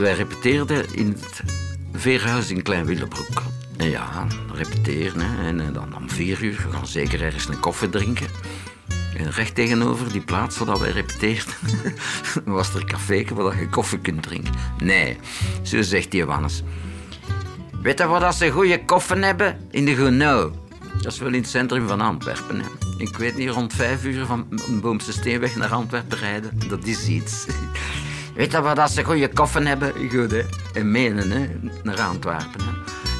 wij repeteerden in het Veerhuis in Klein Willebroek. En ja, repeteren. Hè. En eh, dan om vier uur, gaan zeker ergens een koffie drinken. En recht tegenover die plaats waar wij repeteerden, was er een café waar je koffie kunt drinken. Nee, zo zegt die Johannes. Weet je wat ze goede koffie hebben? In de Gounod. Dat is wel in het centrum van Antwerpen. Hè. Ik weet niet, rond vijf uur van Boomse Steenweg naar Antwerpen rijden. Dat is iets. Weet je wat ze goede koffie hebben? Goed, hè. En menen, hè. Naar Antwerpen, hè.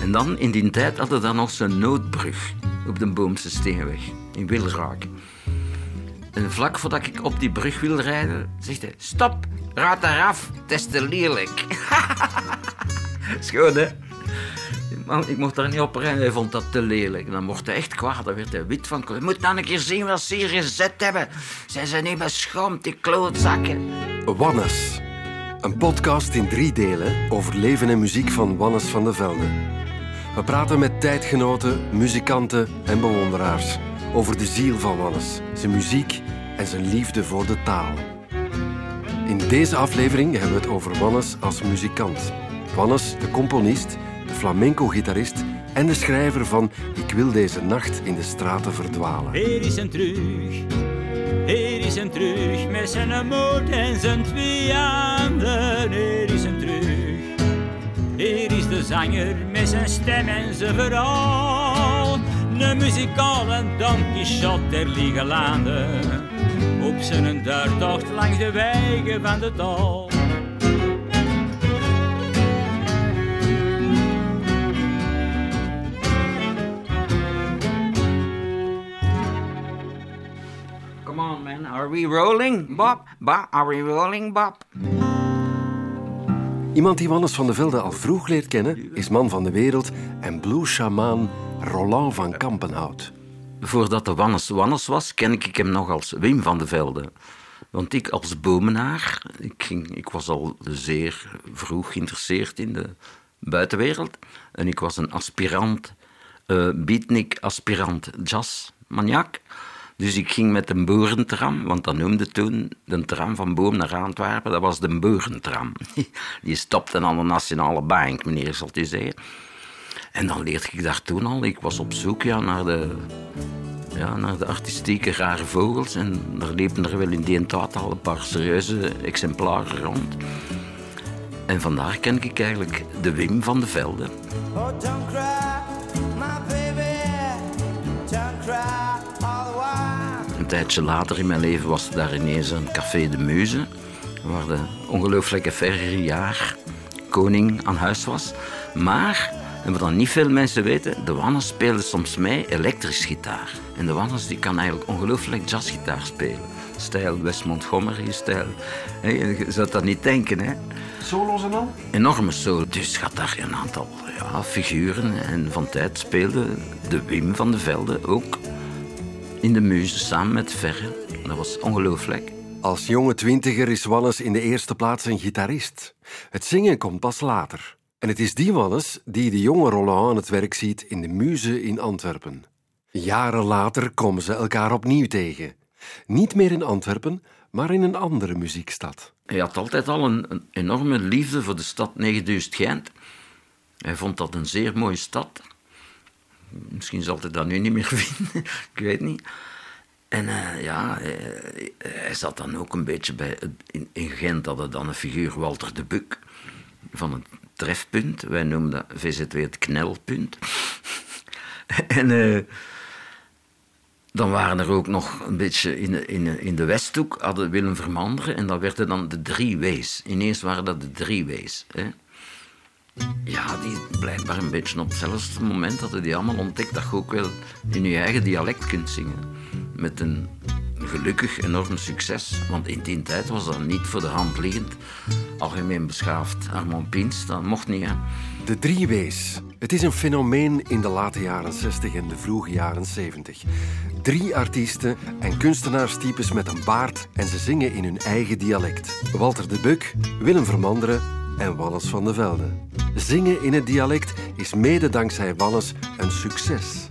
En dan, in die tijd, hadden we dan nog zo'n noodbrug op de Boomse Steenweg. In Wilraak. En vlak voordat ik op die brug wil rijden, zegt hij... Stop, raad eraf, het is te lelijk. Schoon, hè? Man, ik mocht daar niet op rijden, hij vond dat te lelijk. Dan mocht hij echt kwaad, dan werd hij wit van... Je moet dan een keer zien wat ze hier gezet hebben. Zijn ze niet beschoomd, die klootzakken? Wannes. Een podcast in drie delen over leven en muziek van Wannes van de Velde. We praten met tijdgenoten, muzikanten en bewonderaars over de ziel van Wannes, zijn muziek en zijn liefde voor de taal. In deze aflevering hebben we het over Wannes als muzikant. Wannes, de componist, de flamenco-gitarist en de schrijver van Ik wil deze nacht in de straten verdwalen. Hier is een terug, met zijn moed en zijn twee handen. Hier is een terug, hier is de zanger met zijn stem en zijn verhaal. Een muzikale Don Quixote der lieve landen, op zijn duurtocht langs de wegen van de dal. Rolling, Bob? Bob, are we rolling, Bob? Iemand die Wannes van de Velde al vroeg leert kennen, is man van de wereld en blues-shamaan Roland van Kampenhout. Voordat de Wannes Wannes was, ken ik hem nog als Wim van de Velde. Want ik als bomenaar, ik, ging, ik was al zeer vroeg geïnteresseerd in de buitenwereld. En ik was een aspirant, eh beatnik, aspirant jazzmaniak. Dus ik ging met een boerentram, want dat noemde toen de tram van Boom naar Antwerpen, dat was de boerentram. Die stopte aan de Nationale Bank, meneer, zal u zeggen. En dan leerde ik daar toen al, ik was op zoek ja, naar, de, ja, naar de artistieke rare vogels. En er liepen er wel in die tijd al een paar serieuze exemplaren rond. En vandaar ken ik eigenlijk de Wim van de Velde. Oh, tijdje later in mijn leven was er daar ineens een Café de Muze, waar de ongelooflijke Ferrier koning aan huis was. Maar, en wat dan niet veel mensen weten, de Wannes speelde soms mee elektrisch gitaar. En de Wannes die kan eigenlijk ongelooflijk jazzgitaar spelen. Stijl Wes Montgomery-stijl. Je zou dat niet denken, hè? Solos en al? enorme solo. Dus gaat daar een aantal ja, figuren. En van tijd speelde de Wim van de Velde ook in de muze samen met Verre. Dat was ongelooflijk. Als jonge twintiger is Wannes in de eerste plaats een gitarist. Het zingen komt pas later. En het is die Wannes die de jonge Roland aan het werk ziet in de Muze in Antwerpen. Jaren later komen ze elkaar opnieuw tegen. Niet meer in Antwerpen, maar in een andere muziekstad. Hij had altijd al een, een enorme liefde voor de stad 9000 Gent. Hij vond dat een zeer mooie stad. Misschien zal hij dat nu niet meer vinden, ik weet niet. En eh, ja, hij, hij zat dan ook een beetje bij... In, in Gent hadden dan een figuur, Walter de Buk, van het trefpunt. Wij noemden dat VZW het knelpunt. en... eh, dan waren er ook nog een beetje in de, in de, in de Westhoek, hadden Willem Vermanderen, en dat werden dan de drie W's. Ineens waren dat de drie W's. Hè. Ja, die blijkbaar een beetje op hetzelfde moment hadden die allemaal ontdekt dat je ook wel in je eigen dialect kunt zingen. Met een gelukkig enorm succes, want in die tijd was dat niet voor de hand liggend. Algemeen beschaafd Armand Pins, dat mocht niet, hè. De drie W's. Het is een fenomeen in de late jaren 60 en de vroege jaren 70. Drie artiesten en kunstenaarstypes met een baard en ze zingen in hun eigen dialect. Walter de Buk, Willem Vermanderen en Wannes van de Velde. Zingen in het dialect is mede dankzij Wannes een succes.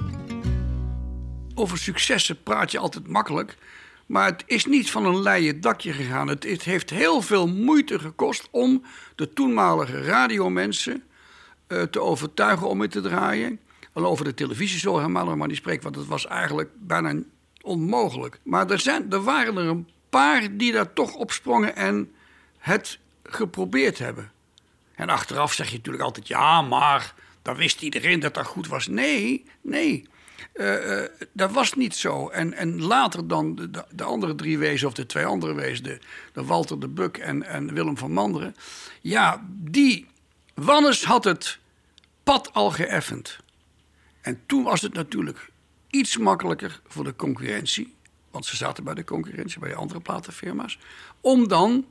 over successen praat je altijd makkelijk. Maar het is niet van een leien dakje gegaan. Het, heeft heel veel moeite gekost om de toenmalige radiomensen eh, te overtuigen om het te draaien. Al over de televisie zo helemaal maar niet spreken, want het was eigenlijk bijna onmogelijk. Maar er, zijn, er waren er een paar die daar toch op sprongen en het geprobeerd hebben. En achteraf zeg je natuurlijk altijd, ja, maar dan wist iedereen dat dat goed was. Nee, nee. Eh, eh, dat was niet zo. En, en later dan de, de, de andere drie wezen, of de twee andere wezen, de, de Walter de Buk en, en Willem van Manderen. Ja, die. Wannes had het pad al geëffend. En toen was het natuurlijk iets makkelijker voor de concurrentie. Want ze zaten bij de concurrentie, bij de andere platenfirma's. Om dan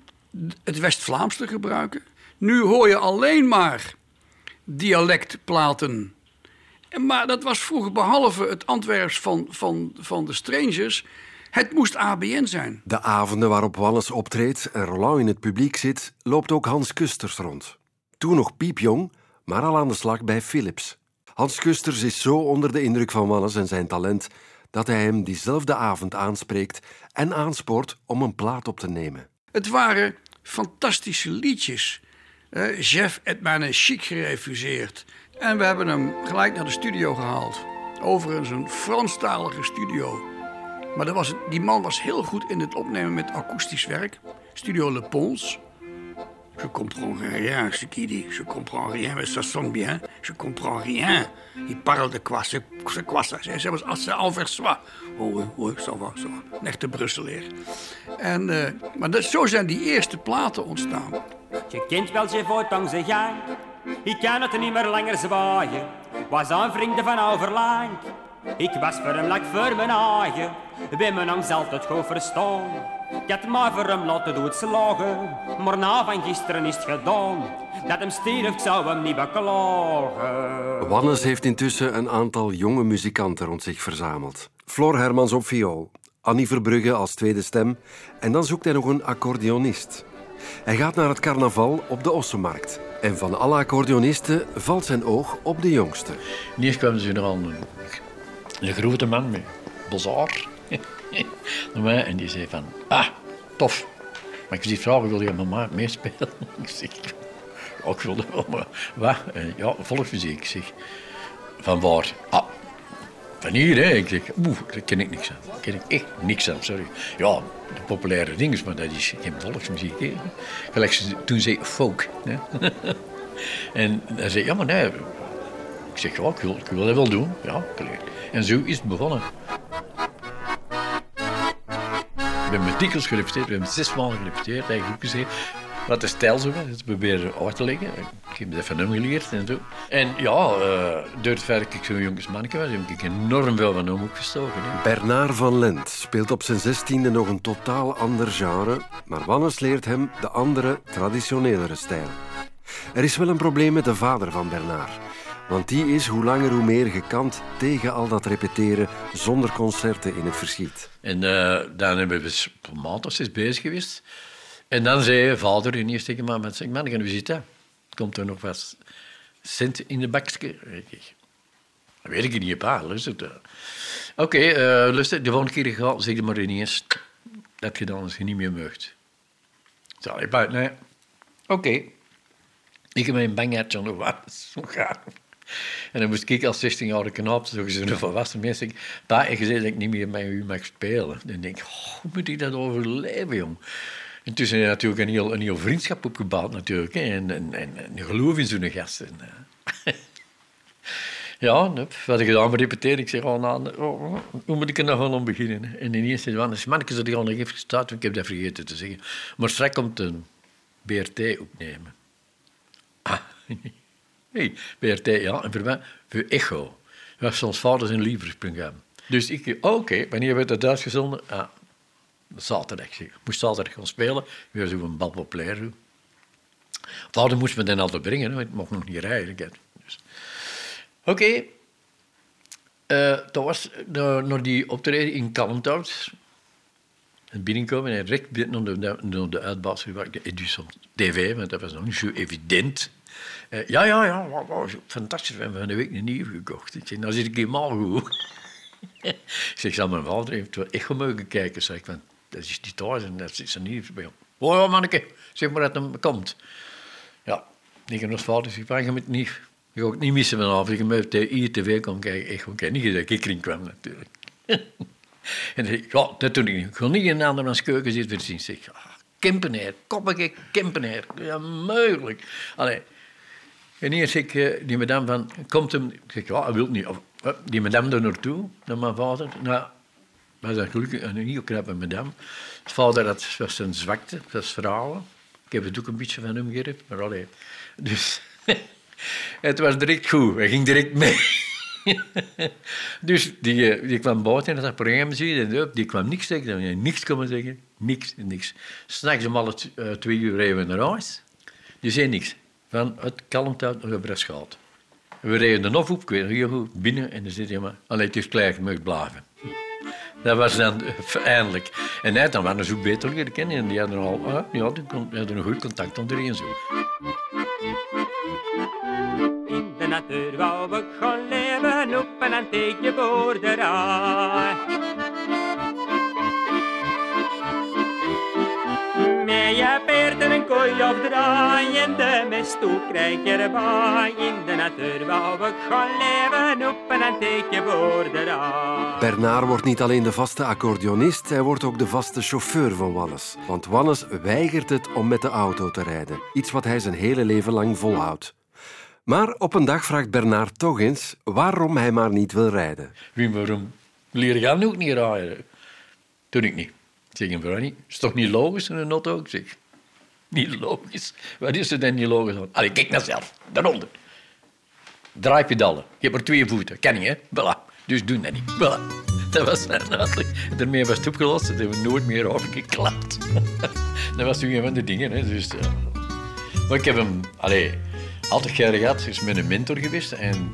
het West-Vlaams te gebruiken. Nu hoor je alleen maar dialectplaten. En Maar dat was vroeger, behalve het Antwerps van, van, van de Strangers, het moest ABN zijn. De avonden waarop Wannes optreedt en Roland in het publiek zit, loopt ook Hans Kusters rond. Toen nog piepjong, maar al aan de slag bij Philips. Hans Kusters is zo onder de indruk van Wannes en zijn talent dat hij hem diezelfde avond aanspreekt en aanspoort om een plaat op te nemen. Het waren fantastische liedjes. Eh, Jeff mijn chic gerefuseerd. En we hebben hem gelijk naar de studio gehaald. Overigens een Franstalige studio. Maar was, die man was heel goed in het opnemen met akoestisch werk. Studio Le Pons. Je comprends rien, ce qu'il dit. Je comprends rien, mais ça sonne bien. Je comprends rien. Il parle de quoi? C'est quoi ça? C'est c'est c'est Anversois. Oh, oui, oui, ça va, ça va. Een echte. En, eh, maar dat, zo zijn die eerste platen ontstaan. Je kent wel je voortang zijn gang. Ik kan het niet meer langer zwaaien. Was een vrienden van overlang. Ik was voor hem lak voor mijn eigen. Bij mijn angst altijd goed verstaan. Ik had maar voor hem laten doodslagen. Maar na van gisteren is het gedaan. Dat hem stierf, zou hem niet beklagen. Wannes heeft intussen een aantal jonge muzikanten rond zich verzameld. Flor Hermans op viool, Annie Verbrugge als tweede stem en dan zoekt hij nog een accordeonist. Hij gaat naar het carnaval op de Ossenmarkt. En van alle accordeonisten valt zijn oog op de jongste. Ineens kwam ze er aan een, grote man met bazaar en die zei van, ah, tof. Maar ik zie vragen, wil je met meespelen? Ik zeg, ja, ik wilde wel, maar wat? En Ja, volksmuziek. Ik zeg, van waar? Ah, van hier, hè? Ik zeg, oeh, daar ken ik niks aan. Daar ken ik echt niks aan, sorry. Ja, de populaire dingen, maar dat is geen volksmuziek. Gelijk toen zei folk. Hè? en hij zei, ja, maar nee. Ik zeg, ja, ik wil, ik wil dat wel doen. Ja, oké. En zo is het begonnen. We hebben met dikwijls gerepeteerd, we zes maanden gerepeteerd, eigenlijk ook gezegd. Wat de stijl zo is, proberen uit te leggen. Ik heb dat van hem geleerd en zo. En ja, eh, door het feit dat ik zo'n jongensmannetje was, heb ik enorm veel van hem opgestoken. Hè. Bernard van Lent speelt op zijn zestiende nog een totaal ander genre, maar Wannes leert hem de andere, traditionelere stijl. Er is wel een probleem met de vader van Bernard. Want die is hoe langer hoe meer gekant tegen al dat repeteren zonder concerten in het verschiet. En eh, dan hebben we een maand of zes bezig geweest. En dan zei vader ineens tegen me, met zeg, man, gaan we zitten. Komt er nog wat cent in de bakje? Ik Dat weet ik niet, pa. Luister. eh. Oké, eh, luister, de volgende keer ga, zeg je maar ineens dat je dan je niet meer mag. Zal je buiten? Nee. Oké. Ik heb mijn bangertje nog wat zo. En dan moest ik als 16-jarige knaap, zo gezegd een volwassen mens, zeggen, pa, je zei dat ik niet meer met u mag spelen. Dan denk ik, oh, hoe moet ik dat overleven, jong? Intussen je natuurlijk een heel, een heel vriendschap opgebouwd, natuurlijk. En, en, en, geloof in zo'n gast. En, eh, ja, wat ik gedaan met repeteren? Ik zeg, oh, nou, oh, hoe moet ik er nog wel aan beginnen? En ineens zei hij, mannetjes, dat al nog even gestaan, ik heb dat vergeten te zeggen. Maar straks komt een BRT opnemen. Ah, BRT, ja, en voor mij, voor Echo. Dat was ons vader zijn liefdesprogramma. Dus ik, oké, wanneer werd dat uitgezonden? Ah, zaterdag. Ik moest zaterdag gaan spelen. Weer zo'n bal populair. zo. Vader moest me dan altijd brengen, want ik mocht nog niet rijden. ik Dus. Oké. Eh, dat was naar, naar die optreden in Kalmthout. En binnenkomen en binnen naar de, de uitbaas. Dus op tv, want dat was nog niet zo evident. Eh, ja, ja, ja, wa- wa- fantastisch. We hebben van de week een nieuw gekocht. Ik nou zit ik helemaal goed. ik zeg, zal mijn vader heeft wel echt mogen kijken. Zeg ik, van, dat is niet thuis en dat is er niet bij. Oh manneke, zeg maar dat hem komt. Ja, ik en ons vader van, je moet niet, je het niet missen vanavond. Je moet de ITV komen kijken. Ik ga niet gezegd, ik erin kwam natuurlijk. en ja, dat doe ik niet. Ik ga niet in een andermans keuken zitten zien. Ik zeg, ah, Kempeneer, koppige Kempeneer. Ja, mogelijk. Allee. En eerst ik, eh, die madame van, komt hem... Ik zeg, ja, hij wil niet. Of, eh, die madame er naartoe, naar mijn vader. Nou, was dat gelukkig een heel knappe madame. Het vader dat was zijn zwakte, dat is vrouwen. Ik heb het ook een beetje van hem gericht, maar allee. Dus het was direct goed, hij ging direct mee. dus die, eh, die kwam buiten en dat programma zien en die kwam niks zeggen. Niks komen zeggen, niks, niks. S'nachts om alle eh, twee uur reden we naar huis. Die zei niks. Van het kalmte naar Breschaat. We reden de Nof op, ik weet nog heel goed, binnen en dan zit hij maar, allee, het is klaar, je mag blijven. Dat was dan eindelijk. En hij dan waren ze beter leren kennen en die hadden al, ah, ja, die hadden een goed contact en zo. In de natuur wou ik gaan leven op een antieke boerderij. Met je paard en een kooi of draai en de mest toe krijg je erbij. In de natuur wou ik gaan leven op een antieke boerderij. Bernard wordt niet alleen de vaste accordeonist, hij wordt ook de vaste chauffeur van Wannes. Want Wannes weigert het om met de auto te rijden. Iets wat hij zijn hele leven lang volhoudt. Maar op een dag vraagt Bernard toch eens waarom hij maar niet wil rijden. Wie waarom leren gaan ook niet rijden? Toen ik niet. Ik zeg niet. Is toch niet logisch in een auto? Ik zeg, niet logisch. Wat is er dan niet logisch aan? Allee, kijk naar zelf. Daaronder. Draaipedalen. Je hebt maar twee voeten. Kan niet, hè? Voilà. Dus doe dat niet. Voilà. Dat was zijn uitleg. Daarmee was het opgelost. Dat hebben we nooit meer overgeklapt. dat was toen een van de dingen. Hè. Dus, ja. Maar ik heb hem... Allee, altijd jaren gehad. Is mijn mentor geweest. En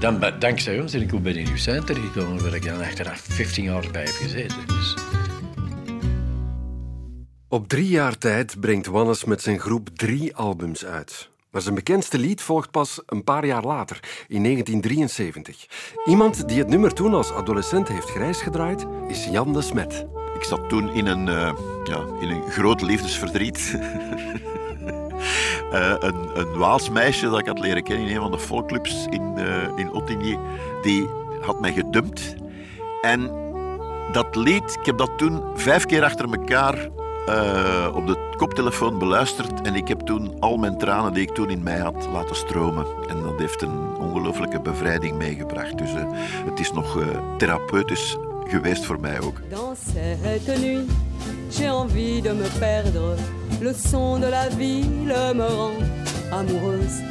dan, dankzij hem ben ik ook bij de Nieuw gekomen, waar ik dan achteraf 15 jaar bij heb gezeten. Dus, Op drie jaar tijd brengt Wannes met zijn groep drie albums uit. Maar zijn bekendste lied volgt pas een paar jaar later, in 1973. Iemand die het nummer toen als adolescent heeft grijs gedraaid, is Jan de Smet. Ik zat toen in een, eh, ja, in een groot liefdesverdriet. Eh, een, een Waals meisje dat ik had leren kennen in een van de folkclubs in, eh in Ottigny, die had mij gedumpt. En dat lied, ik heb dat toen vijf keer achter elkaar eh, op de koptelefoon beluisterd. En ik heb toen al mijn tranen die ik toen in mij had laten stromen. En dat heeft een ongelooflijke bevrijding meegebracht. Dus eh, het is nog eh, therapeutisch geweest voor mij ook. Dans cette nuit, j'ai envie de me perdre. Le son de la ville me rend amoureuse.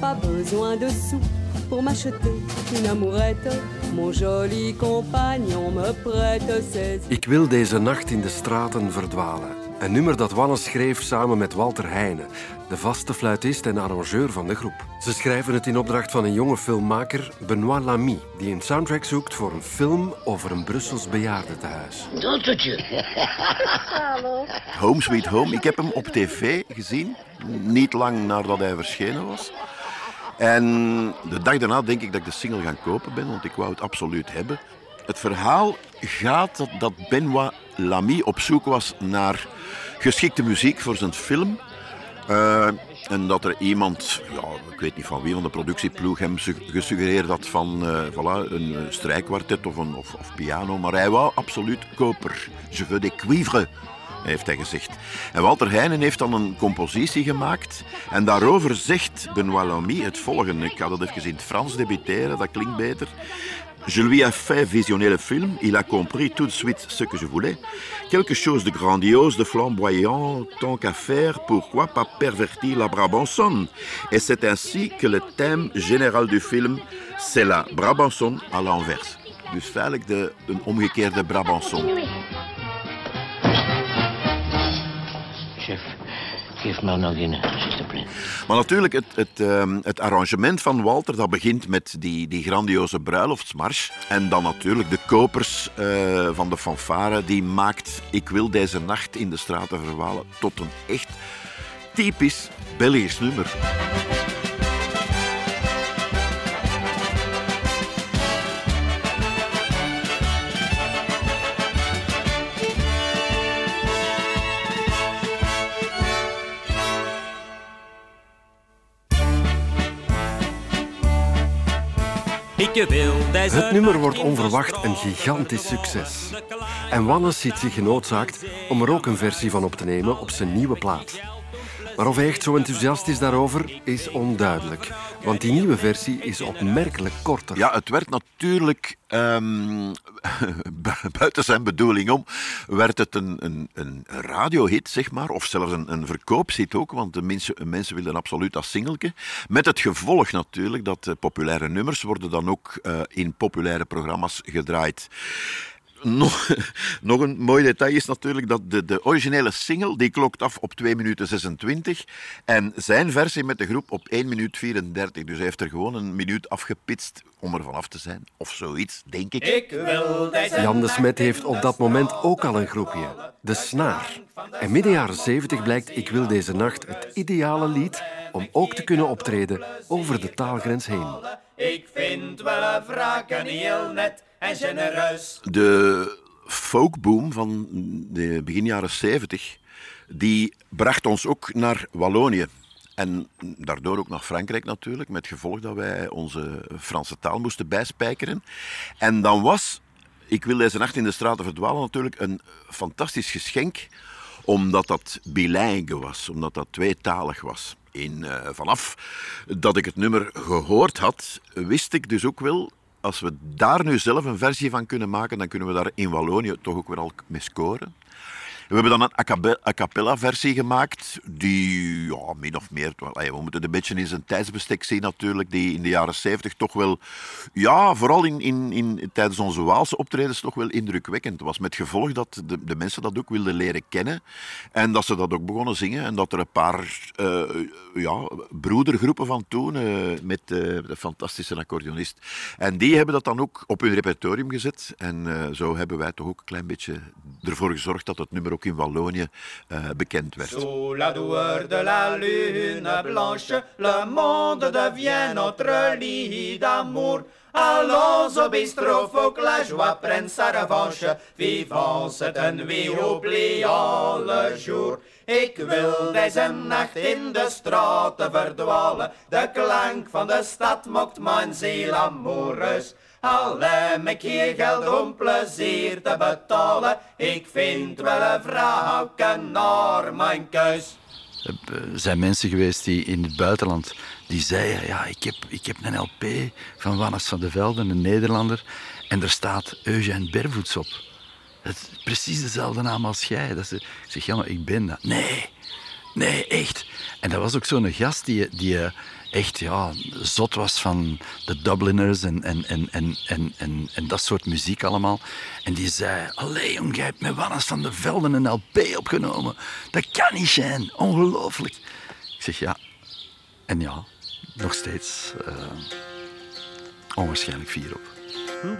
Pas besoin de sous pour m'acheter une amourette. Mon joli compagnon me prête ses Ik wil deze nacht in de straten verdwalen. Een nummer dat Wannes schreef samen met Walter Heijnen, de vaste fluitist en arrangeur van de groep. Ze schrijven het in opdracht van een jonge filmmaker, Benoît Lamy, die een soundtrack zoekt voor een film over een Brussels bejaardentehuis. Home Sweet Home. Ik heb hem op tv gezien, niet lang nadat hij verschenen was. En de dag daarna denk ik dat ik de single gaan kopen ben, want ik wou het absoluut hebben. Het verhaal gaat dat, dat Benoît Lamy op zoek was naar geschikte muziek voor zijn film. Eh, en dat er iemand, ja, ik weet niet van wie van de productieploeg, hem su- gesuggereerd had van eh, voilà, een eh, strijkkwartet of, een, of, of piano. Maar hij wou absoluut koper. Je veux des cuivres, heeft hij gezegd. En Walter Heijnen heeft dan een compositie gemaakt. En daarover zegt Benoît Lamy het volgende. Ik ga dat even in het Frans debiteren, dat klinkt beter. Je lui ai fait visionner le film, il a compris tout de suite ce que je voulais. Quelque chose de grandiose, de flamboyant, tant qu'à faire, pourquoi pas pervertir la Brabançonne? Et c'est ainsi que le thème général du film, c'est la Brabançonne à l'envers. Dus feitelijk de, een omgekeerde Brabançon. Geef me nog plaît. Maar natuurlijk, het, het, ehm, het arrangement van Walter dat begint met die, die grandioze bruiloftsmars. En dan natuurlijk de kopers eh, van de fanfare. Die maakt Ik wil deze nacht in de straten verwalen tot een echt typisch Belgisch nummer. Het nummer wordt onverwacht een gigantisch succes. En Wannes ziet zich genoodzaakt om er ook een versie van op te nemen op zijn nieuwe plaat. Maar of hij echt zo enthousiast is daarover, is onduidelijk. Want die nieuwe versie is opmerkelijk korter. Ja, het werd natuurlijk, ehm, bu- buiten zijn bedoeling om, werd het een, een, een radiohit, zeg maar, of zelfs een, een ook, want de mensen, mensen wilden absoluut dat singeltje. Met het gevolg natuurlijk dat populaire nummers worden dan ook eh, in populaire programma's gedraaid. Nog, nog een mooi detail is natuurlijk dat de, de originele single die klokt af op 2 minuten 26 en zijn versie met de groep op 1 minuut 34. Dus hij heeft er gewoon een minuut afgepitst om er vanaf te zijn. Of zoiets, denk ik. Ik wil Jan de Smet heeft op dat moment ook al een groepje, De Snaar. En midden jaren 70 blijkt Ik wil deze nacht het ideale lied om ook te kunnen optreden over de taalgrens heen. Ik vind wel vragen heel net en genereus. De folkboom van de begin jaren 70, die bracht ons ook naar Wallonië. En daardoor ook naar Frankrijk natuurlijk, met gevolg dat wij onze Franse taal moesten bijspijkeren. En dan was, ik wil deze nacht in de straten verdwalen, natuurlijk een fantastisch geschenk, omdat dat bilingue was, omdat dat tweetalig was. In, eh, vanaf dat ik het nummer gehoord had, wist ik dus ook wel als we daar nu zelf een versie van kunnen maken, dan kunnen we daar in Wallonië toch ook weer al mee scoren. We hebben dan een a cappe- a cappella versie gemaakt, die ja, min of meer, we moeten het een beetje in zijn tijdsbestek zien natuurlijk, die in de jaren 70 toch wel, ja, vooral in, in, in, tijdens onze Waalse optredens toch wel indrukwekkend was. Met gevolg dat de, de mensen dat ook wilden leren kennen en dat ze dat ook begonnen zingen en dat er een paar eh, ja, broedergroepen van toen, eh, met eh, de fantastische accordeonist, en die hebben dat dan ook op hun repertorium gezet en zo hebben wij toch ook een klein beetje ervoor gezorgd dat het nummer ook in Wallonië eh, bekend werd. Sous la doueur de la lune blanche, le monde devient notre lit d'amour. Allons au bistrot, faut que la joie prenne sa revanche. Vivons cette nuit, oublions le jour. Ik wil deze nacht in de straten verdwalen. De klank van de stad mokt mijn ziel amoureus. Al heb ik hier geld om plezier te betalen. Ik vind wel een vrouw naar mijn keus. Er zijn mensen geweest die in het buitenland die zeiden: ja, ik heb, ik heb een LP van Wannes van de Velden, een Nederlander, en er staat Eugène Bervoets op. Het precies dezelfde naam als jij. Dat ze, ik zeg, ja, maar ik ben dat. Nee, nee, echt. En dat was ook zo'n gast die, die eh, echt ja, zot was van de Dubliners en, en, en, en, en, en, en dat soort muziek allemaal. En die zei, allee jong, jij hebt met Wannes van de Velden een LP opgenomen. Dat kan niet zijn, ongelooflijk. Ik zeg, ja. En ja, nog steeds eh, onwaarschijnlijk fier op. Een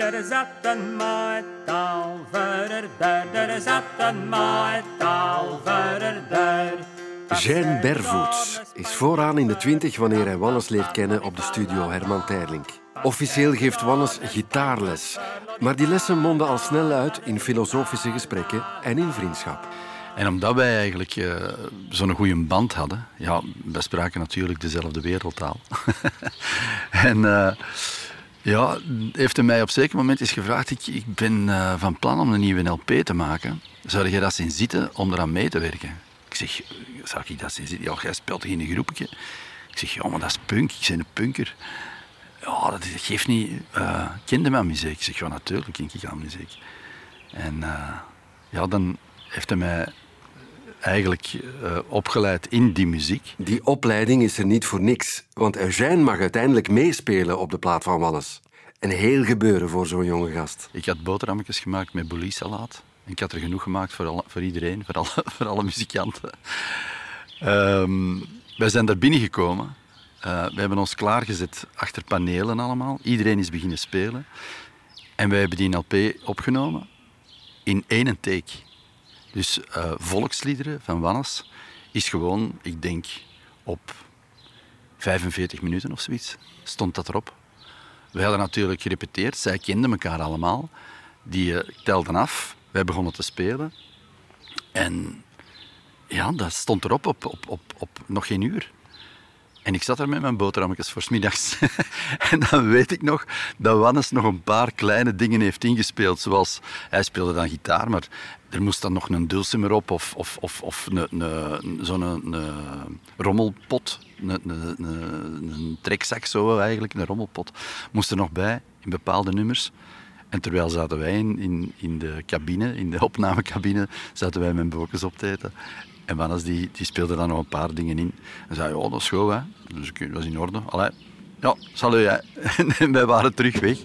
een. Jean Bervoets is vooraan in de twintig wanneer hij Wannes leert kennen op de studio Herman Terlink. Officieel geeft Wannes gitaarles, maar die lessen monden al snel uit in filosofische gesprekken en in vriendschap. En omdat wij eigenlijk eh, zo'n goede band hadden, ja, wij spraken natuurlijk dezelfde wereldtaal. en eh, ja, heeft hij mij op zeker moment eens gevraagd, ik, ik ben eh, van plan om een nieuwe LP te maken. Zou je dat zien zitten om eraan mee te werken? Ik zeg, zou ik dat zien zitten? Ja, jij speelt in een groepje? Ik zeg, ja, maar dat is punk, ik ben een punker. Ja, dat geeft niet... eh kende mijn muziek? Ik zeg, ja, natuurlijk ken ik aan muziek. En eh, ja, dan heeft hij mij eigenlijk eh, opgeleid in die muziek. Die opleiding is er niet voor niks, want Eugène mag uiteindelijk meespelen op de plaat van Wannes. Een heel gebeuren voor zo'n jonge gast. Ik had boterhammetjes gemaakt met bouillie-salaat. Ik had er genoeg gemaakt voor, voor iedereen, voor alle, voor alle muzikanten. Ehm, wij zijn daar binnengekomen. Eh we hebben ons klaargezet achter panelen allemaal. Iedereen is beginnen spelen. En wij hebben die LP opgenomen in één take. Dus eh, volksliederen van Wannes is gewoon, ik denk, op 45 minuten of zoiets stond dat erop. We hadden natuurlijk gerepeteerd, zij kenden elkaar allemaal. Die eh, telden af, wij begonnen te spelen. En ja, dat stond erop op, op, op, op nog geen uur. En ik zat daar met mijn boterhammetjes voor 's middags. en dan weet ik nog dat Wannes nog een paar kleine dingen heeft ingespeeld. Zoals, hij speelde dan gitaar, maar er moest dan nog een dulcimer op of, of, of, of zo'n een rommelpot. Een, een, een trekzak zo eigenlijk, een rommelpot. Moest er nog bij in bepaalde nummers. En terwijl zaten wij in, in, in de cabine, in de opnamecabine, zaten wij met bokens op te eten. En Wannes die, die speelde dan nog een paar dingen in. En zei, oh, dat is goed, hè. Dus dat was in orde. Allee, ja, salut, hè. En wij waren terug weg.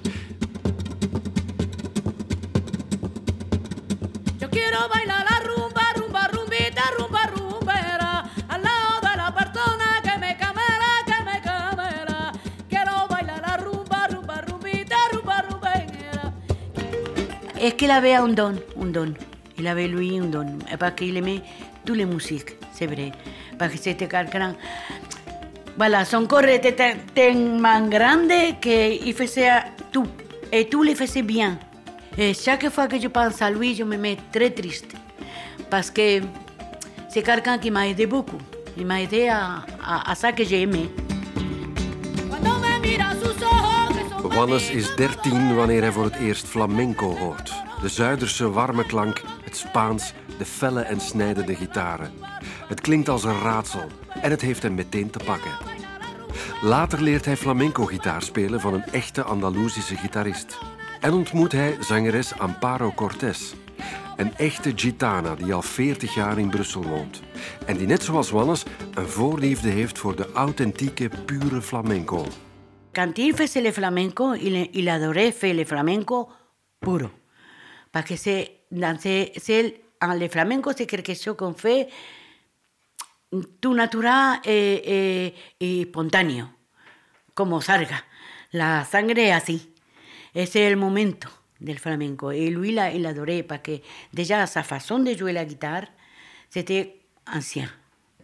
Est-ce qu'il avait un don, un don Il avait lui un don, parce qu'il aimait toutes les musiques, c'est vrai. Parce que c'était quelqu'un... Voilà, son corps était te- tellement grande qu'il faisait tout. Et tout le bien. Chaque fois que je pense à lui, je me mets très triste. Parce que c'est m'a aidé beaucoup. Aidé à, à, à ça que. Wannes is 13 wanneer hij voor het eerst flamenco hoort. De Zuiderse warme klank, het Spaans, de felle en snijdende gitaren. Het klinkt als een raadsel en het heeft hem meteen te pakken. Later leert hij flamenco-gitaar spelen van een echte Andalusische gitarist. En ontmoet hij zangeres Amparo Cortés. Een echte gitana die al 40 jaar in Brussel woont. En die net zoals Wannes een voorliefde heeft voor de authentieke, pure flamenco. Quand il faisait le flamenco, il, il adorait faire le flamenco puro. Parce que c'est, dans ce- c'est- en le flamenco, c'est quelque chose qu'on fait tout natural et, et- y espontáneo, como salga. La sangre es así. Ese es el momento del flamenco. Et lui, il, a- il adorait parce que déjà sa façon de jouer la guitare, c'était ancien.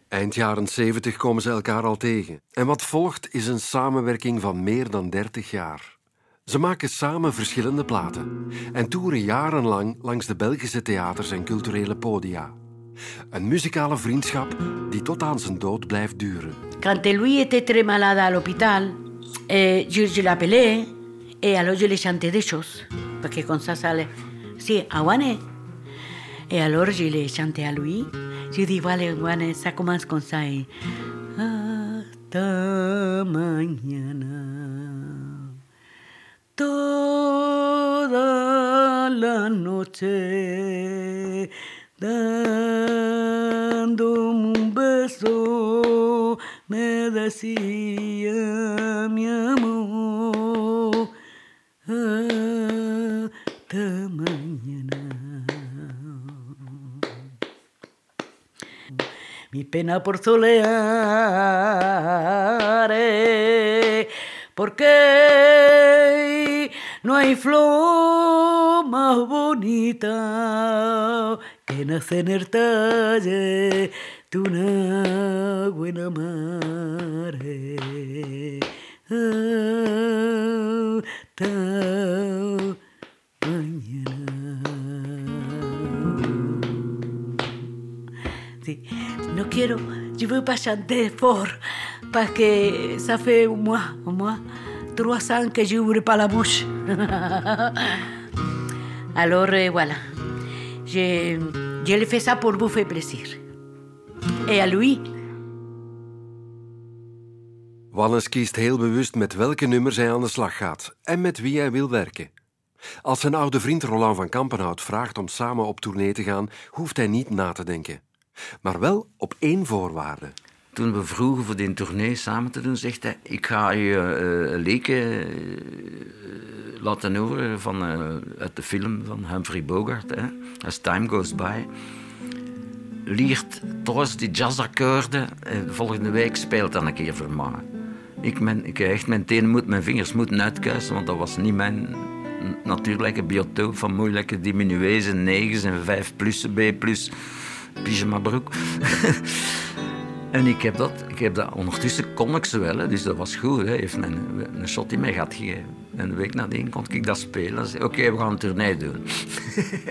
Eind jaren 70 komen ze elkaar al tegen. En wat volgt is een samenwerking van meer dan 30 jaar. Ze maken samen verschillende platen en toeren jarenlang langs de Belgische theaters en culturele podia. Een muzikale vriendschap die tot aan zijn dood blijft duren. Quand lui était très malade à l'hôpital, eh, je, je l'appelais et alors je lui chantais des choses. Parce que comme ça, ça allait. Si, Wane. Et alors je à lui. Je dis, voilà, Wane, ça commence comme ça. Et... Hasta mañana. Toda la noche. Dándome un beso, me decía pena por solear, eh, porque no hay flor más bonita que nace en el talle de una buena madre. Hasta quiero, je veux pas chanter fort parce que ça fait un mois, un mois, trois ans que j'ouvre pas la bouche. Alors euh, voilà, je, je le fais ça pour vous faire plaisir. Et à lui, Wannes kiest heel bewust met welke nummers hij aan de slag gaat en met wie hij wil werken. Als zijn oude vriend Roland van Kampenhout vraagt om samen op tournee te gaan, hoeft hij niet na te denken. Maar wel op één voorwaarde. Toen we vroegen voor die tournee samen te doen, zegt hij: Ik ga je een leken eh, laten horen van, eh, uit de film van Humphrey Bogart, hè, As Time Goes By. Liert trouwens die jazzakkoorden. eh, volgende week speelt dan een keer voor mij. Ik, mijn, ik echt mijn tenen moet, mijn vingers moeten uitkuisen, want dat was niet mijn natuurlijke biotoop van moeilijke diminuees en negens en vijf plussen, B plus, pyjama broek. En ik heb dat, ik heb dat ondertussen kon ik ze wel, hè, dus dat was goed. Hè. Heeft een, een shot in mij gehad gegeven. En een week nadien kon ik dat spelen. Oké, we gaan een tournee doen.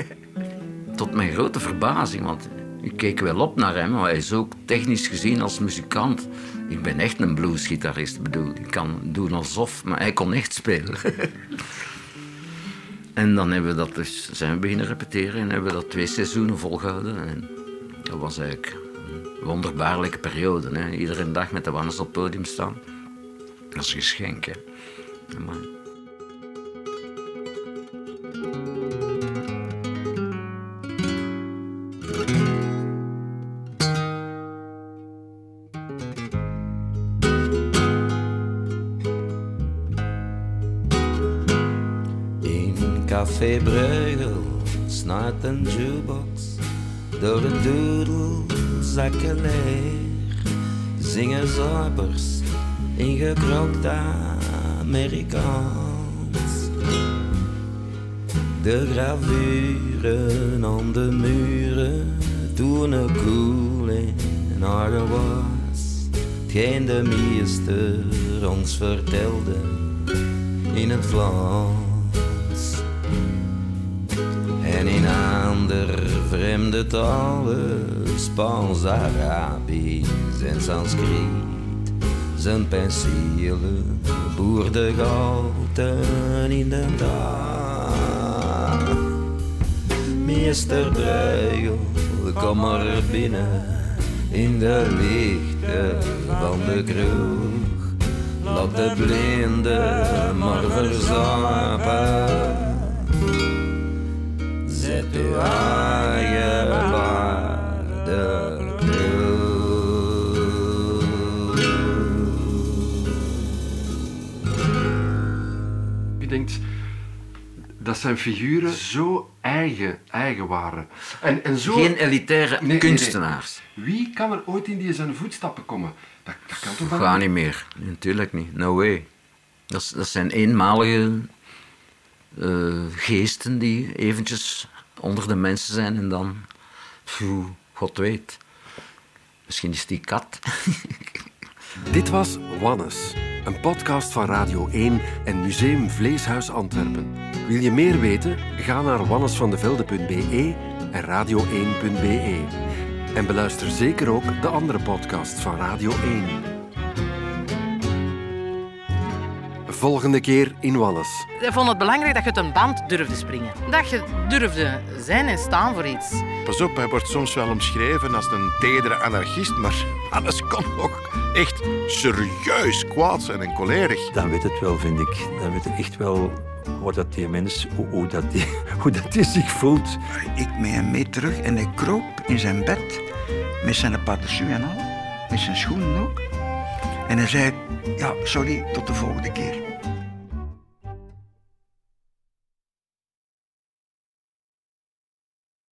Tot mijn grote verbazing, want ik keek wel op naar hem, maar hij is ook technisch gezien als muzikant Ik ben echt een bluesgitarist. Bedoel, ik kan doen alsof, maar hij kon echt spelen. en dan hebben we dat dus, zijn we beginnen repeteren en hebben we dat twee seizoenen volgehouden. En dat was eigenlijk een wonderbaarlijke periode. Hè. Iedere dag met de Wannes op het podium staan. Dat is een geschenk, hè. Amai. Café een jukebox door doedelzakken leer. Zingen in gekrokt Amerikaans. De gravuren aan de muren toen ik cool in orde was. Hetgeen de meester ons vertelde in het Vlaams. En in ander vreemde talen, Spaans, Arabisch en Sanskriet, zijn penselen boerde gouden in de dag. Meester Bruegel, kom maar binnen in de lichten van de kroeg. Laat de blinden maar verzapen. Zet waarde Je denkt dat zijn figuren zo eigen, eigen waren. En, en zo... Geen elitaire Nee, nee, nee. kunstenaars. Wie kan er ooit in die zijn voetstappen komen? Dat, dat kan toch Ga niet meer. Natuurlijk niet. No way. Dat, dat zijn eenmalige eh, geesten die eventjes onder de mensen zijn en dan... God weet. Misschien is die kat. Dit was Wannes, een podcast van Radio 1 en Museum Vleeshuis Antwerpen. Wil je meer weten? Ga naar wannesvandevelde.be en radio1.be. En beluister zeker ook de andere podcasts van Radio 1. Volgende keer in Wannes. Ik vond het belangrijk dat je uit een band durfde springen. Dat je durfde zijn en staan voor iets. Pas op, hij wordt soms wel omschreven als een tedere anarchist, maar alles kan ook echt serieus kwaad zijn en colerisch. Dan weet het wel, vind ik. Dan weet het echt wel wat dat die mens, hoe, hoe dat die, hoe dat die zich voelt. Ik met hem mee terug en hij kroop in zijn bed met zijn paraplu en al, met zijn schoenen ook. En hij zei, ja, sorry, tot de volgende keer.